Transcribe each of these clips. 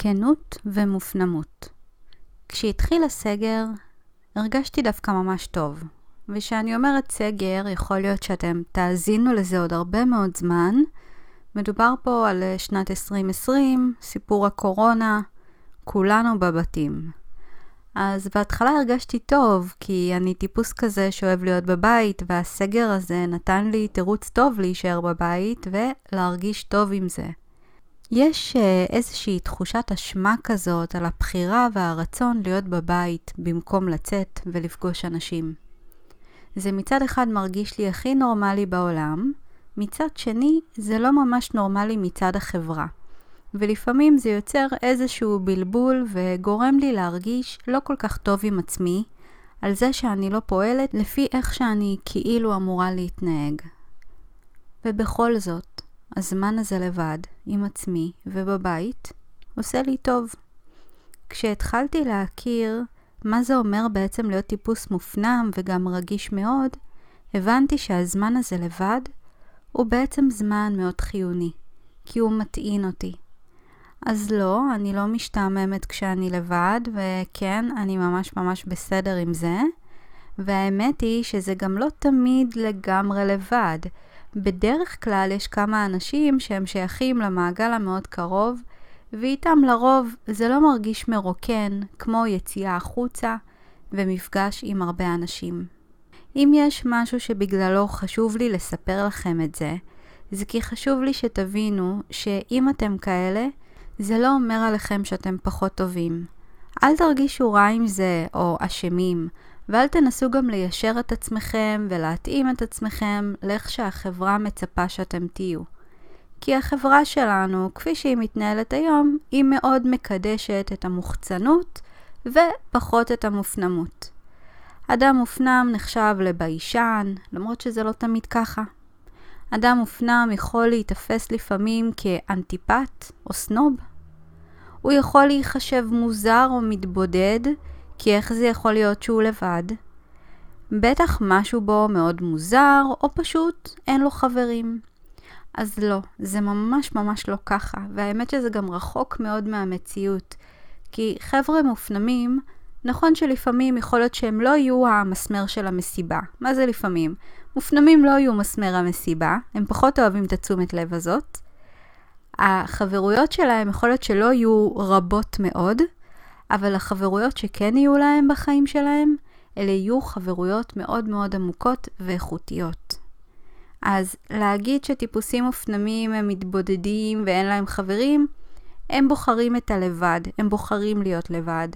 כנות ומופנמות. כשהתחיל הסגר, הרגשתי דווקא ממש טוב. וכשאני אומרת סגר, יכול להיות שאתם תאזינו לזה עוד הרבה מאוד זמן. מדובר פה על שנת 2020, סיפור הקורונה, כולנו בבתים. אז בהתחלה הרגשתי טוב, כי אני טיפוס כזה שאוהב להיות בבית, והסגר הזה נתן לי תירוץ טוב להישאר בבית ולהרגיש טוב עם זה. יש uh, איזושהי תחושת אשמה כזאת על הבחירה והרצון להיות בבית במקום לצאת ולפגוש אנשים. זה מצד אחד מרגיש לי הכי נורמלי בעולם, מצד שני זה לא ממש נורמלי מצד החברה. ולפעמים זה יוצר איזשהו בלבול וגורם לי להרגיש לא כל כך טוב עם עצמי, על זה שאני לא פועלת לפי איך שאני כאילו אמורה להתנהג. ובכל זאת, הזמן הזה לבד, עם עצמי ובבית, עושה לי טוב. כשהתחלתי להכיר מה זה אומר בעצם להיות טיפוס מופנם וגם רגיש מאוד, הבנתי שהזמן הזה לבד הוא בעצם זמן מאוד חיוני, כי הוא מטעין אותי. אז לא, אני לא משתעממת כשאני לבד, וכן, אני ממש ממש בסדר עם זה. והאמת היא שזה גם לא תמיד לגמרי לבד. בדרך כלל יש כמה אנשים שהם שייכים למעגל המאוד קרוב, ואיתם לרוב זה לא מרגיש מרוקן כמו יציאה החוצה ומפגש עם הרבה אנשים. אם יש משהו שבגללו חשוב לי לספר לכם את זה, זה כי חשוב לי שתבינו שאם אתם כאלה, זה לא אומר עליכם שאתם פחות טובים. אל תרגישו רע עם זה או אשמים, ואל תנסו גם ליישר את עצמכם ולהתאים את עצמכם לאיך שהחברה מצפה שאתם תהיו. כי החברה שלנו, כפי שהיא מתנהלת היום, היא מאוד מקדשת את המוחצנות ופחות את המופנמות. אדם מופנם נחשב לביישן, למרות שזה לא תמיד ככה. אדם מופנם יכול להיתפס לפעמים כאנטיפט או סנוב. הוא יכול להיחשב מוזר או מתבודד, כי איך זה יכול להיות שהוא לבד? בטח משהו בו מאוד מוזר, או פשוט אין לו חברים. אז לא, זה ממש ממש לא ככה, והאמת שזה גם רחוק מאוד מהמציאות. כי חבר'ה מופנמים, נכון שלפעמים יכול להיות שהם לא יהיו המסמר של המסיבה. מה זה לפעמים? מופנמים לא יהיו מסמר המסיבה, הם פחות אוהבים את התשומת לב הזאת. החברויות שלהם יכול להיות שלא יהיו רבות מאוד, אבל החברויות שכן יהיו להם בחיים שלהם, אלה יהיו חברויות מאוד מאוד עמוקות ואיכותיות. אז להגיד שטיפוסים מופנמים הם מתבודדים ואין להם חברים, הם בוחרים את הלבד, הם בוחרים להיות לבד.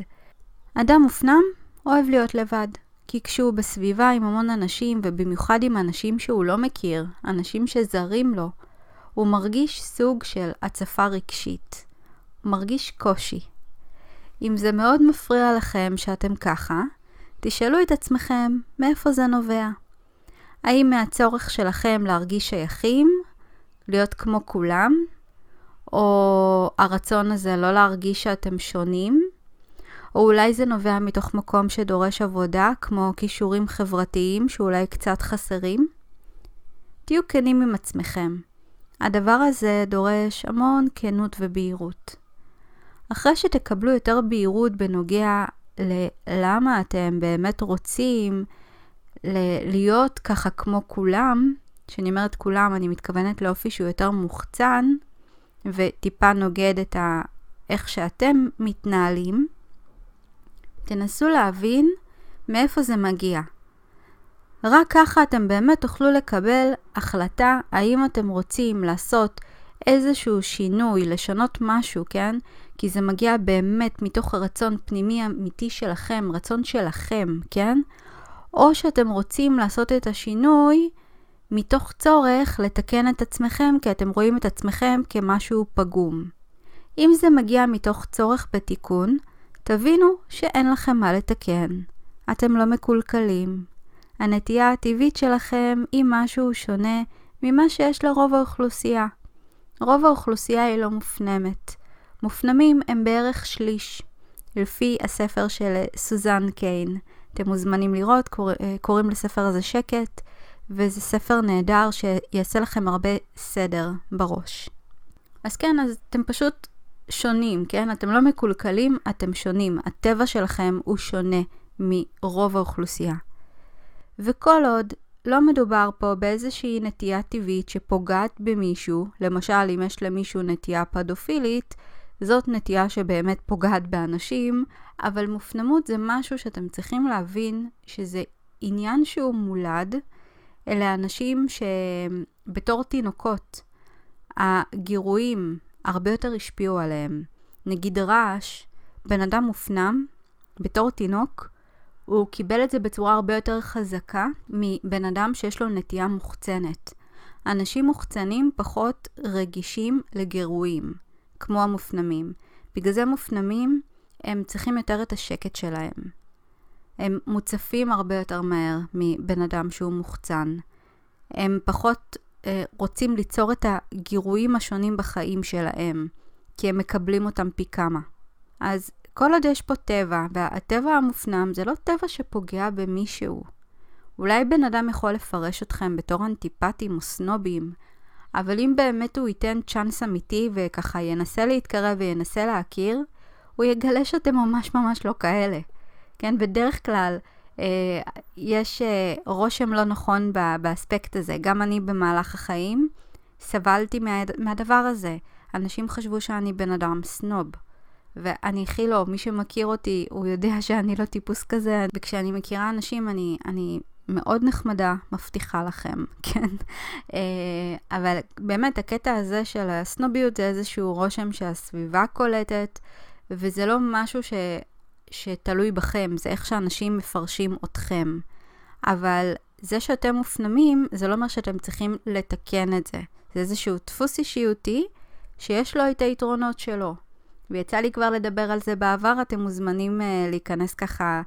אדם מופנם אוהב להיות לבד, כי כשהוא בסביבה עם המון אנשים, ובמיוחד עם אנשים שהוא לא מכיר, אנשים שזרים לו, הוא מרגיש סוג של הצפה רגשית. הוא מרגיש קושי. אם זה מאוד מפריע לכם שאתם ככה, תשאלו את עצמכם מאיפה זה נובע. האם מהצורך שלכם להרגיש שייכים, להיות כמו כולם, או הרצון הזה לא להרגיש שאתם שונים, או אולי זה נובע מתוך מקום שדורש עבודה, כמו כישורים חברתיים שאולי קצת חסרים? תהיו כנים עם עצמכם. הדבר הזה דורש המון כנות ובהירות. אחרי שתקבלו יותר בהירות בנוגע ללמה אתם באמת רוצים להיות ככה כמו כולם, כשאני אומרת כולם, אני מתכוונת לאופי שהוא יותר מוחצן וטיפה נוגד את ה... איך שאתם מתנהלים, תנסו להבין מאיפה זה מגיע. רק ככה אתם באמת תוכלו לקבל החלטה האם אתם רוצים לעשות איזשהו שינוי, לשנות משהו, כן? כי זה מגיע באמת מתוך הרצון פנימי אמיתי שלכם, רצון שלכם, כן? או שאתם רוצים לעשות את השינוי מתוך צורך לתקן את עצמכם, כי אתם רואים את עצמכם כמשהו פגום. אם זה מגיע מתוך צורך בתיקון, תבינו שאין לכם מה לתקן. אתם לא מקולקלים. הנטייה הטבעית שלכם היא משהו שונה ממה שיש לרוב האוכלוסייה. רוב האוכלוסייה היא לא מופנמת. מופנמים הם בערך שליש, לפי הספר של סוזן קיין. אתם מוזמנים לראות, קור... אה, קוראים לספר הזה שקט, וזה ספר נהדר שיעשה לכם הרבה סדר בראש. אז כן, אז אתם פשוט שונים, כן? אתם לא מקולקלים, אתם שונים. הטבע שלכם הוא שונה מרוב האוכלוסייה. וכל עוד לא מדובר פה באיזושהי נטייה טבעית שפוגעת במישהו, למשל אם יש למישהו נטייה פדופילית, זאת נטייה שבאמת פוגעת באנשים, אבל מופנמות זה משהו שאתם צריכים להבין שזה עניין שהוא מולד. אלה אנשים שבתור תינוקות, הגירויים הרבה יותר השפיעו עליהם. נגיד רעש, בן אדם מופנם, בתור תינוק, הוא קיבל את זה בצורה הרבה יותר חזקה מבן אדם שיש לו נטייה מוחצנת. אנשים מוחצנים פחות רגישים לגירויים, כמו המופנמים. בגלל זה מופנמים, הם צריכים יותר את השקט שלהם. הם מוצפים הרבה יותר מהר מבן אדם שהוא מוחצן. הם פחות אה, רוצים ליצור את הגירויים השונים בחיים שלהם, כי הם מקבלים אותם פי כמה. אז כל עוד יש פה טבע, והטבע המופנם זה לא טבע שפוגע במישהו. אולי בן אדם יכול לפרש אתכם בתור אנטיפטים או סנובים, אבל אם באמת הוא ייתן צ'אנס אמיתי וככה ינסה להתקרב וינסה להכיר, הוא יגלה שאתם ממש ממש לא כאלה. כן, בדרך כלל אה, יש אה, רושם לא נכון באספקט הזה. גם אני במהלך החיים סבלתי מה, מהדבר הזה. אנשים חשבו שאני בן אדם סנוב. ואני הכי לא, מי שמכיר אותי, הוא יודע שאני לא טיפוס כזה, וכשאני מכירה אנשים, אני, אני מאוד נחמדה, מבטיחה לכם, כן? אה, אבל באמת, הקטע הזה של הסנוביות זה איזשהו רושם שהסביבה קולטת, וזה לא משהו ש, שתלוי בכם, זה איך שאנשים מפרשים אתכם. אבל זה שאתם מופנמים, זה לא אומר שאתם צריכים לתקן את זה. זה איזשהו דפוס אישיותי שיש לו את היתרונות שלו. ויצא לי כבר לדבר על זה בעבר, אתם מוזמנים uh, להיכנס ככה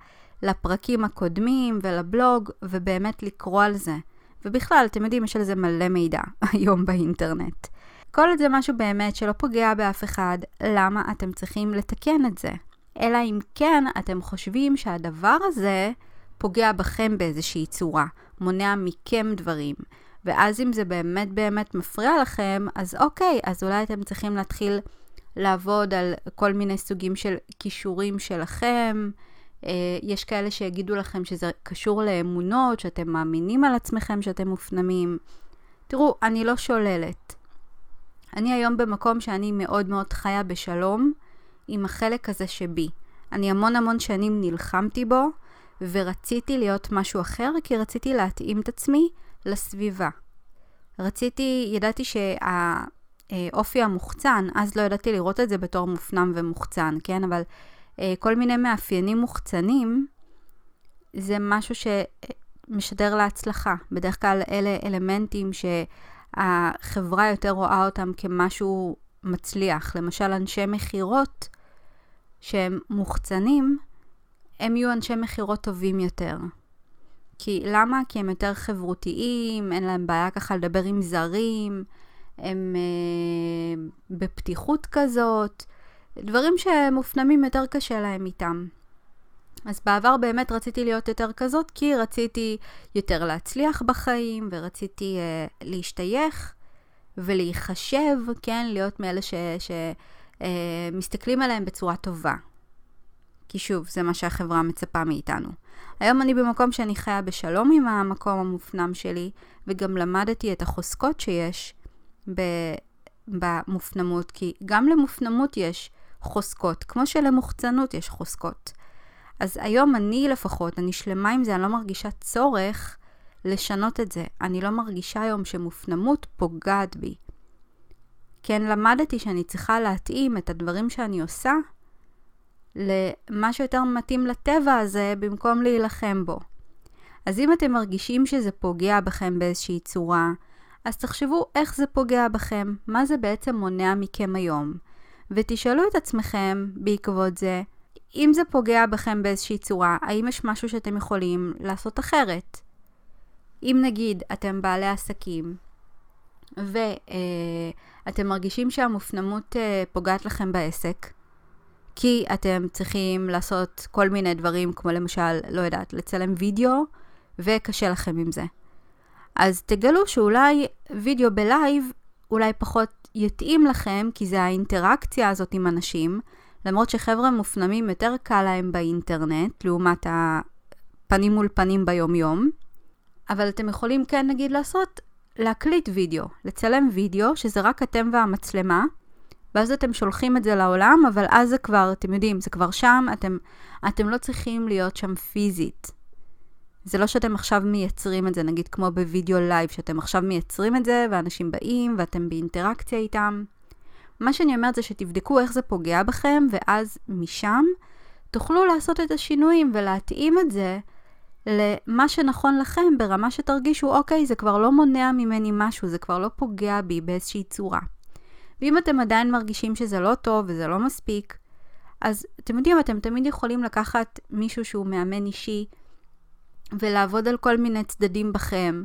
לפרקים הקודמים ולבלוג, ובאמת לקרוא על זה. ובכלל, אתם יודעים, יש על זה מלא מידע היום באינטרנט. כל זה משהו באמת שלא פוגע באף אחד, למה אתם צריכים לתקן את זה? אלא אם כן אתם חושבים שהדבר הזה פוגע בכם באיזושהי צורה, מונע מכם דברים. ואז אם זה באמת באמת מפריע לכם, אז אוקיי, אז אולי אתם צריכים להתחיל לעבוד על כל מיני סוגים של כישורים שלכם. אה, יש כאלה שיגידו לכם שזה קשור לאמונות, שאתם מאמינים על עצמכם שאתם מופנמים. תראו, אני לא שוללת. אני היום במקום שאני מאוד מאוד חיה בשלום עם החלק הזה שבי. אני המון המון שנים נלחמתי בו, ורציתי להיות משהו אחר, כי רציתי להתאים את עצמי לסביבה. רציתי, ידעתי שהאופי המוחצן, אז לא ידעתי לראות את זה בתור מופנם ומוחצן, כן? אבל כל מיני מאפיינים מוחצנים, זה משהו שמשדר להצלחה. בדרך כלל אלה אלמנטים שהחברה יותר רואה אותם כמשהו מצליח. למשל, אנשי מכירות שהם מוחצנים, הם יהיו אנשי מכירות טובים יותר. כי למה? כי הם יותר חברותיים, אין להם בעיה ככה לדבר עם זרים, הם אה, בפתיחות כזאת, דברים שמופנמים יותר קשה להם איתם. אז בעבר באמת רציתי להיות יותר כזאת, כי רציתי יותר להצליח בחיים, ורציתי אה, להשתייך ולהיחשב, כן, להיות מאלה שמסתכלים אה, עליהם בצורה טובה. כי שוב, זה מה שהחברה מצפה מאיתנו. היום אני במקום שאני חיה בשלום עם המקום המופנם שלי, וגם למדתי את החוזקות שיש במופנמות, כי גם למופנמות יש חוזקות, כמו שלמוחצנות יש חוזקות. אז היום אני לפחות, אני שלמה עם זה, אני לא מרגישה צורך לשנות את זה. אני לא מרגישה היום שמופנמות פוגעת בי. כן, למדתי שאני צריכה להתאים את הדברים שאני עושה למה שיותר מתאים לטבע הזה במקום להילחם בו. אז אם אתם מרגישים שזה פוגע בכם באיזושהי צורה, אז תחשבו איך זה פוגע בכם, מה זה בעצם מונע מכם היום. ותשאלו את עצמכם בעקבות זה, אם זה פוגע בכם באיזושהי צורה, האם יש משהו שאתם יכולים לעשות אחרת? אם נגיד אתם בעלי עסקים ואתם אה, מרגישים שהמופנמות אה, פוגעת לכם בעסק, כי אתם צריכים לעשות כל מיני דברים, כמו למשל, לא יודעת, לצלם וידאו, וקשה לכם עם זה. אז תגלו שאולי וידאו ב live אולי פחות יתאים לכם, כי זה האינטראקציה הזאת עם אנשים, למרות שחבר'ה מופנמים יותר קל להם באינטרנט, לעומת הפנים מול פנים ביומיום, אבל אתם יכולים כן נגיד לעשות, להקליט וידאו, לצלם וידאו, שזה רק אתם והמצלמה, ואז אתם שולחים את זה לעולם, אבל אז זה כבר, אתם יודעים, זה כבר שם, אתם, אתם לא צריכים להיות שם פיזית. זה לא שאתם עכשיו מייצרים את זה, נגיד כמו בווידאו live, שאתם עכשיו מייצרים את זה, ואנשים באים, ואתם באינטראקציה איתם. מה שאני אומרת זה שתבדקו איך זה פוגע בכם, ואז משם תוכלו לעשות את השינויים ולהתאים את זה למה שנכון לכם ברמה שתרגישו, אוקיי, זה כבר לא מונע ממני משהו, זה כבר לא פוגע בי באיזושהי צורה. ואם אתם עדיין מרגישים שזה לא טוב וזה לא מספיק, אז אתם יודעים, אתם תמיד יכולים לקחת מישהו שהוא מאמן אישי ולעבוד על כל מיני צדדים בכם.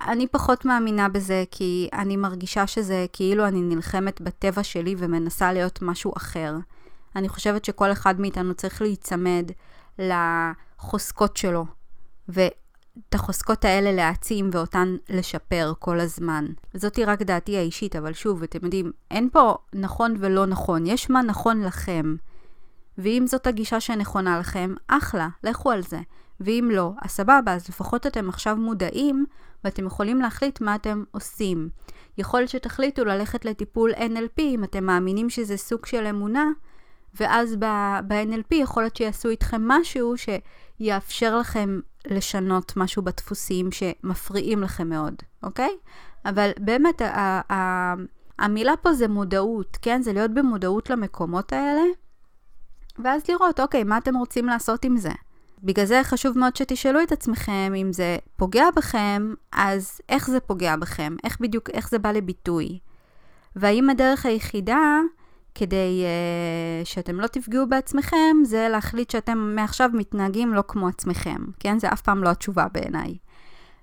אני פחות מאמינה בזה, כי אני מרגישה שזה כאילו אני נלחמת בטבע שלי ומנסה להיות משהו אחר. אני חושבת שכל אחד מאיתנו צריך להיצמד לחוזקות שלו, ואת החוזקות האלה להעצים ואותן לשפר כל הזמן. זאתי רק דעתי האישית, אבל שוב, אתם יודעים, אין פה נכון ולא נכון, יש מה נכון לכם. ואם זאת הגישה שנכונה לכם, אחלה, לכו על זה. ואם לא, אז סבבה, אז לפחות אתם עכשיו מודעים ואתם יכולים להחליט מה אתם עושים. יכול להיות שתחליטו ללכת לטיפול NLP אם אתם מאמינים שזה סוג של אמונה, ואז ב-NLP יכול להיות שיעשו איתכם משהו שיאפשר לכם לשנות משהו בדפוסים שמפריעים לכם מאוד, אוקיי? אבל באמת, המילה פה זה מודעות, כן? זה להיות במודעות למקומות האלה, ואז לראות, אוקיי, מה אתם רוצים לעשות עם זה? בגלל זה חשוב מאוד שתשאלו את עצמכם אם זה פוגע בכם, אז איך זה פוגע בכם? איך בדיוק, איך זה בא לביטוי? והאם הדרך היחידה כדי uh, שאתם לא תפגעו בעצמכם, זה להחליט שאתם מעכשיו מתנהגים לא כמו עצמכם, כן? זה אף פעם לא התשובה בעיניי.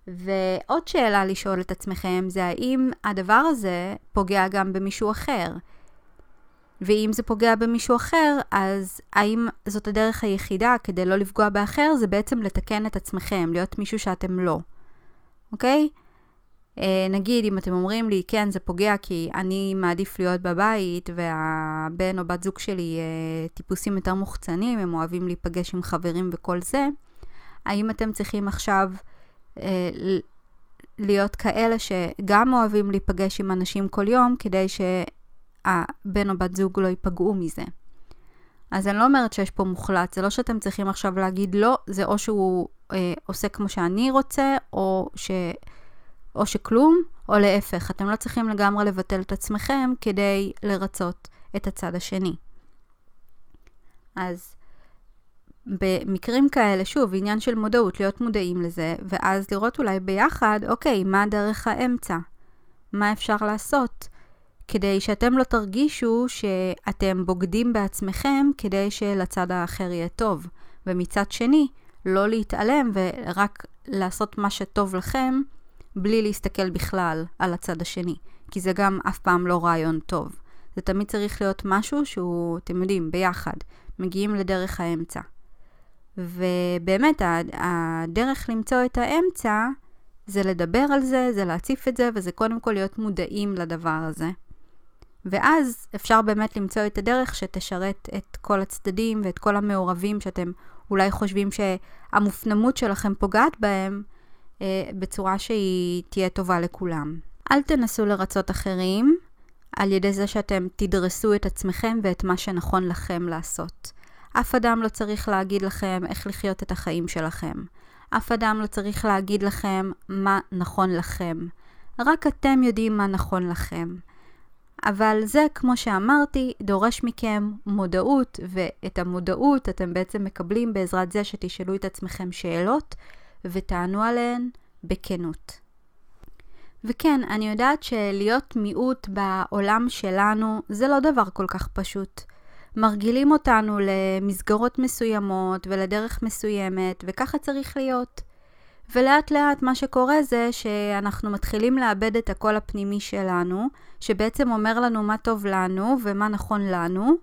ועוד שאלה לשאול את עצמכם זה האם הדבר הזה פוגע גם במישהו אחר? ואם זה פוגע במישהו אחר, אז האם זאת הדרך היחידה כדי לא לפגוע באחר, זה בעצם לתקן את עצמכם, להיות מישהו שאתם לא, אוקיי? אה, נגיד, אם אתם אומרים לי, כן, זה פוגע כי אני מעדיף להיות בבית, והבן או בת זוג שלי אה, טיפוסים יותר מוחצנים, הם אוהבים להיפגש עם חברים וכל זה, האם אתם צריכים עכשיו אה, להיות כאלה שגם אוהבים להיפגש עם אנשים כל יום, כדי שהבן או בת זוג לא ייפגעו מזה? אז אני לא אומרת שיש פה מוחלט, זה לא שאתם צריכים עכשיו להגיד לא, זה או שהוא אה, עושה כמו שאני רוצה, או ש... או שכלום, או להפך, אתם לא צריכים לגמרי לבטל את עצמכם כדי לרצות את הצד השני. אז במקרים כאלה, שוב, עניין של מודעות, להיות מודעים לזה, ואז לראות אולי ביחד, אוקיי, מה דרך האמצע? מה אפשר לעשות? כדי שאתם לא תרגישו שאתם בוגדים בעצמכם כדי שלצד האחר יהיה טוב. ומצד שני, לא להתעלם ורק לעשות מה שטוב לכם בלי להסתכל בכלל על הצד השני, כי זה גם אף פעם לא רעיון טוב. זה תמיד צריך להיות משהו שהוא, אתם יודעים, ביחד, מגיעים לדרך האמצע. ובאמת, הדרך למצוא את האמצע זה לדבר על זה, זה להציף את זה, וזה קודם כל להיות מודעים לדבר הזה. ואז אפשר באמת למצוא את הדרך שתשרת את כל הצדדים ואת כל המעורבים שאתם אולי חושבים שהמופנמות שלכם פוגעת בהם, אה, בצורה שהיא תהיה טובה לכולם. אל תנסו לרצות אחרים על ידי זה שאתם תדרסו את עצמכם ואת מה שנכון לכם לעשות. אף אדם לא צריך להגיד לכם איך לחיות את החיים שלכם. אף אדם לא צריך להגיד לכם מה נכון לכם. רק אתם יודעים מה נכון לכם. אבל זה, כמו שאמרתי, דורש מכם מודעות, ואת המודעות אתם בעצם מקבלים בעזרת זה שתשאלו את עצמכם שאלות ותענו עליהן בכנות. וכן, אני יודעת שלהיות מיעוט בעולם שלנו זה לא דבר כל כך פשוט. מרגילים אותנו למסגרות מסוימות ולדרך מסוימת, וככה צריך להיות. ולאט לאט מה שקורה זה שאנחנו מתחילים לאבד את הקול הפנימי שלנו, שבעצם אומר לנו מה טוב לנו ומה נכון לנו,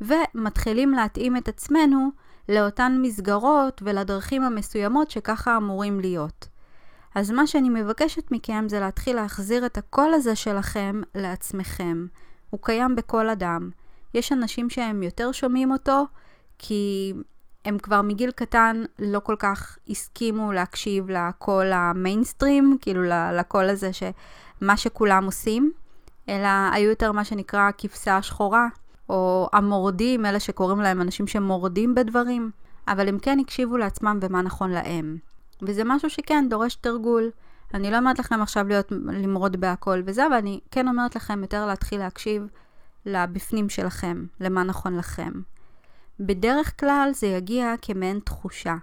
ומתחילים להתאים את עצמנו לאותן מסגרות ולדרכים המסוימות שככה אמורים להיות. אז מה שאני מבקשת מכם זה להתחיל להחזיר את הקול הזה שלכם לעצמכם. הוא קיים בכל אדם. יש אנשים שהם יותר שומעים אותו, כי הם כבר מגיל קטן לא כל כך הסכימו להקשיב לקול המיינסטרים, כאילו לקול הזה שמה שכולם עושים, אלא היו יותר מה שנקרא הכבשה השחורה, או המורדים, אלה שקוראים להם אנשים שמורדים בדברים, אבל הם כן הקשיבו לעצמם ומה נכון להם. וזה משהו שכן דורש תרגול. אני לא אומרת לכם עכשיו להיות, למרוד בהכל וזה, אבל אני כן אומרת לכם יותר להתחיל להקשיב לבפנים שלכם, למה נכון לכם. בדרך כלל זה יגיע כמעין תחושה.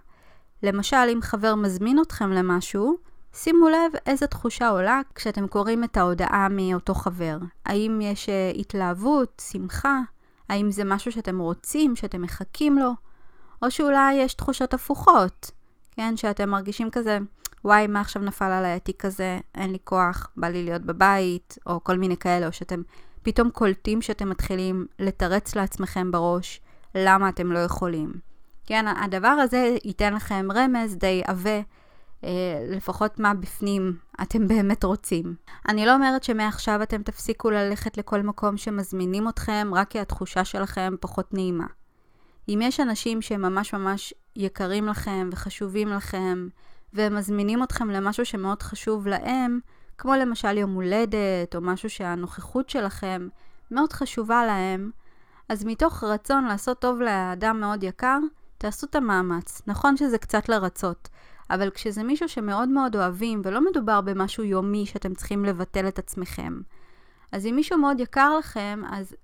למשל, אם חבר מזמין אתכם למשהו, שימו לב איזה תחושה עולה כשאתם קוראים את ההודעה מאותו חבר. האם יש אה, התלהבות, שמחה? האם זה משהו שאתם רוצים, שאתם מחכים לו? או שאולי יש תחושות הפוכות, כן? שאתם מרגישים כזה, וואי, מה עכשיו נפל עליי התיק הזה, אין לי כוח, בא לי להיות בבית, או כל מיני כאלה, או שאתם פתאום קולטים שאתם מתחילים לתרץ לעצמכם בראש למה אתם לא יכולים. כן, הדבר הזה ייתן לכם רמז די עבה, אה, לפחות מה בפנים אתם באמת רוצים. אני לא אומרת שמעכשיו אתם תפסיקו ללכת לכל מקום שמזמינים אתכם, רק כי התחושה שלכם פחות נעימה. אם יש אנשים שהם ממש ממש יקרים לכם וחשובים לכם, והם מזמינים אתכם למשהו שמאוד חשוב להם, כמו למשל יום הולדת, או משהו שהנוכחות שלכם מאוד חשובה להם, אז מתוך רצון לעשות טוב לאדם מאוד יקר, תעשו את המאמץ. נכון שזה קצת לרצות, אבל כשזה מישהו שמאוד מאוד אוהבים, ולא מדובר במשהו יומי שאתם צריכים לבטל את עצמכם, אז אם מישהו מאוד יקר לכם, אז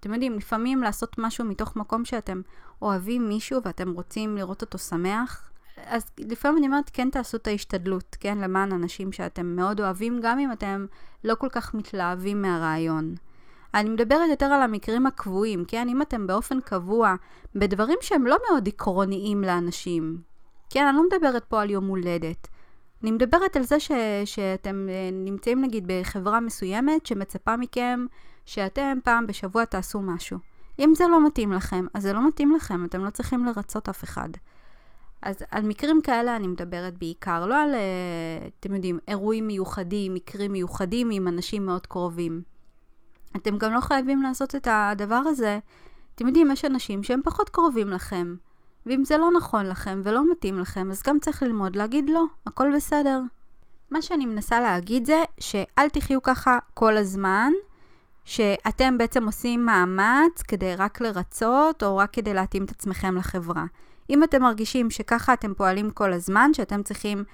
אתם יודעים, לפעמים לעשות משהו מתוך מקום שאתם אוהבים מישהו ואתם רוצים לראות אותו שמח, אז לפעמים אני אומרת, כן תעשו את ההשתדלות, כן, למען אנשים שאתם מאוד אוהבים, גם אם אתם לא כל כך מתלהבים מהרעיון. אני מדברת יותר על המקרים הקבועים, כן? אם אתם באופן קבוע בדברים שהם לא מאוד עקרוניים לאנשים. כן, אני לא מדברת פה על יום הולדת. אני מדברת על זה ש, שאתם אה, נמצאים נגיד בחברה מסוימת שמצפה מכם שאתם פעם בשבוע תעשו משהו. אם זה לא מתאים לכם, אז זה לא מתאים לכם, אתם לא צריכים לרצות אף אחד. אז על מקרים כאלה אני מדברת בעיקר, לא על, אה, אתם יודעים, אירועים מיוחדים, מקרים מיוחדים עם אנשים מאוד קרובים. אתם גם לא חייבים לעשות את הדבר הזה. אתם יודעים, יש אנשים שהם פחות קרובים לכם. ואם זה לא נכון לכם ולא מתאים לכם, אז גם צריך ללמוד להגיד לא, הכל בסדר. מה שאני מנסה להגיד זה שאל תחיו ככה כל הזמן, שאתם בעצם עושים מאמץ כדי רק לרצות או רק כדי להתאים את עצמכם לחברה. אם אתם מרגישים שככה אתם פועלים כל הזמן, שאתם צריכים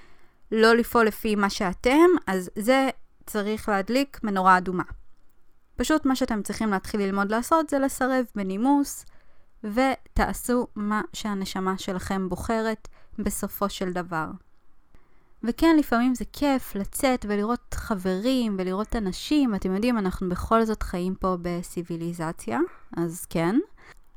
לא לפעול לפי מה שאתם, אז זה צריך להדליק מנורה אדומה. פשוט מה שאתם צריכים להתחיל ללמוד לעשות זה לסרב בנימוס, ותעשו מה שהנשמה שלכם בוחרת בסופו של דבר. וכן, לפעמים זה כיף לצאת ולראות חברים ולראות אנשים. אתם יודעים, אנחנו בכל זאת חיים פה בסיביליזציה, אז כן.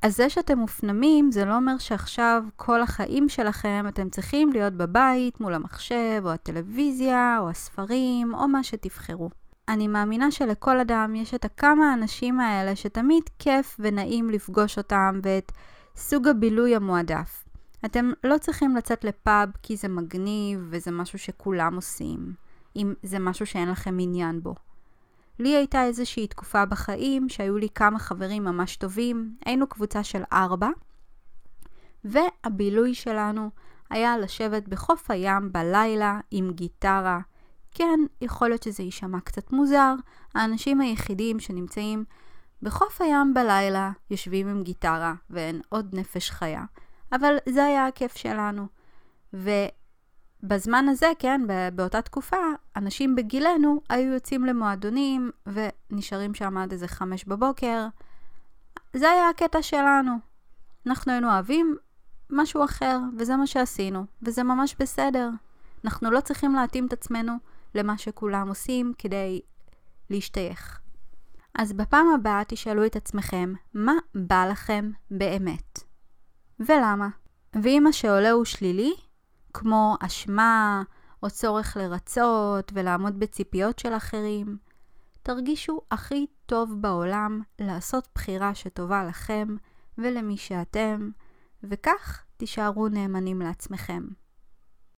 אז זה שאתם מופנמים, זה לא אומר שעכשיו כל החיים שלכם אתם צריכים להיות בבית מול המחשב, או הטלוויזיה, או הספרים, או מה שתבחרו. אני מאמינה שלכל אדם יש את הכמה האנשים האלה שתמיד כיף ונעים לפגוש אותם ואת סוג הבילוי המועדף. אתם לא צריכים לצאת לפאב כי זה מגניב וזה משהו שכולם עושים, אם זה משהו שאין לכם עניין בו. לי הייתה איזושהי תקופה בחיים שהיו לי כמה חברים ממש טובים, היינו קבוצה של ארבע, והבילוי שלנו היה לשבת בחוף הים בלילה עם גיטרה, כן, יכול להיות שזה יישמע קצת מוזר, האנשים היחידים שנמצאים בחוף הים בלילה יושבים עם גיטרה ואין עוד נפש חיה, אבל זה היה הכיף שלנו. ובזמן הזה, כן, באותה תקופה, אנשים בגילנו היו יוצאים למועדונים ונשארים שם עד איזה חמש בבוקר. זה היה הקטע שלנו. אנחנו היינו אוהבים משהו אחר, וזה מה שעשינו, וזה ממש בסדר. אנחנו לא צריכים להתאים את עצמנו למה שכולם עושים כדי להשתייך. אז בפעם הבאה תשאלו את עצמכם, מה בא לכם באמת? ולמה? ואם מה שעולה הוא שלילי, כמו אשמה או צורך לרצות ולעמוד בציפיות של אחרים, תרגישו הכי טוב בעולם לעשות בחירה שטובה לכם ולמי שאתם, וכך תישארו נאמנים לעצמכם.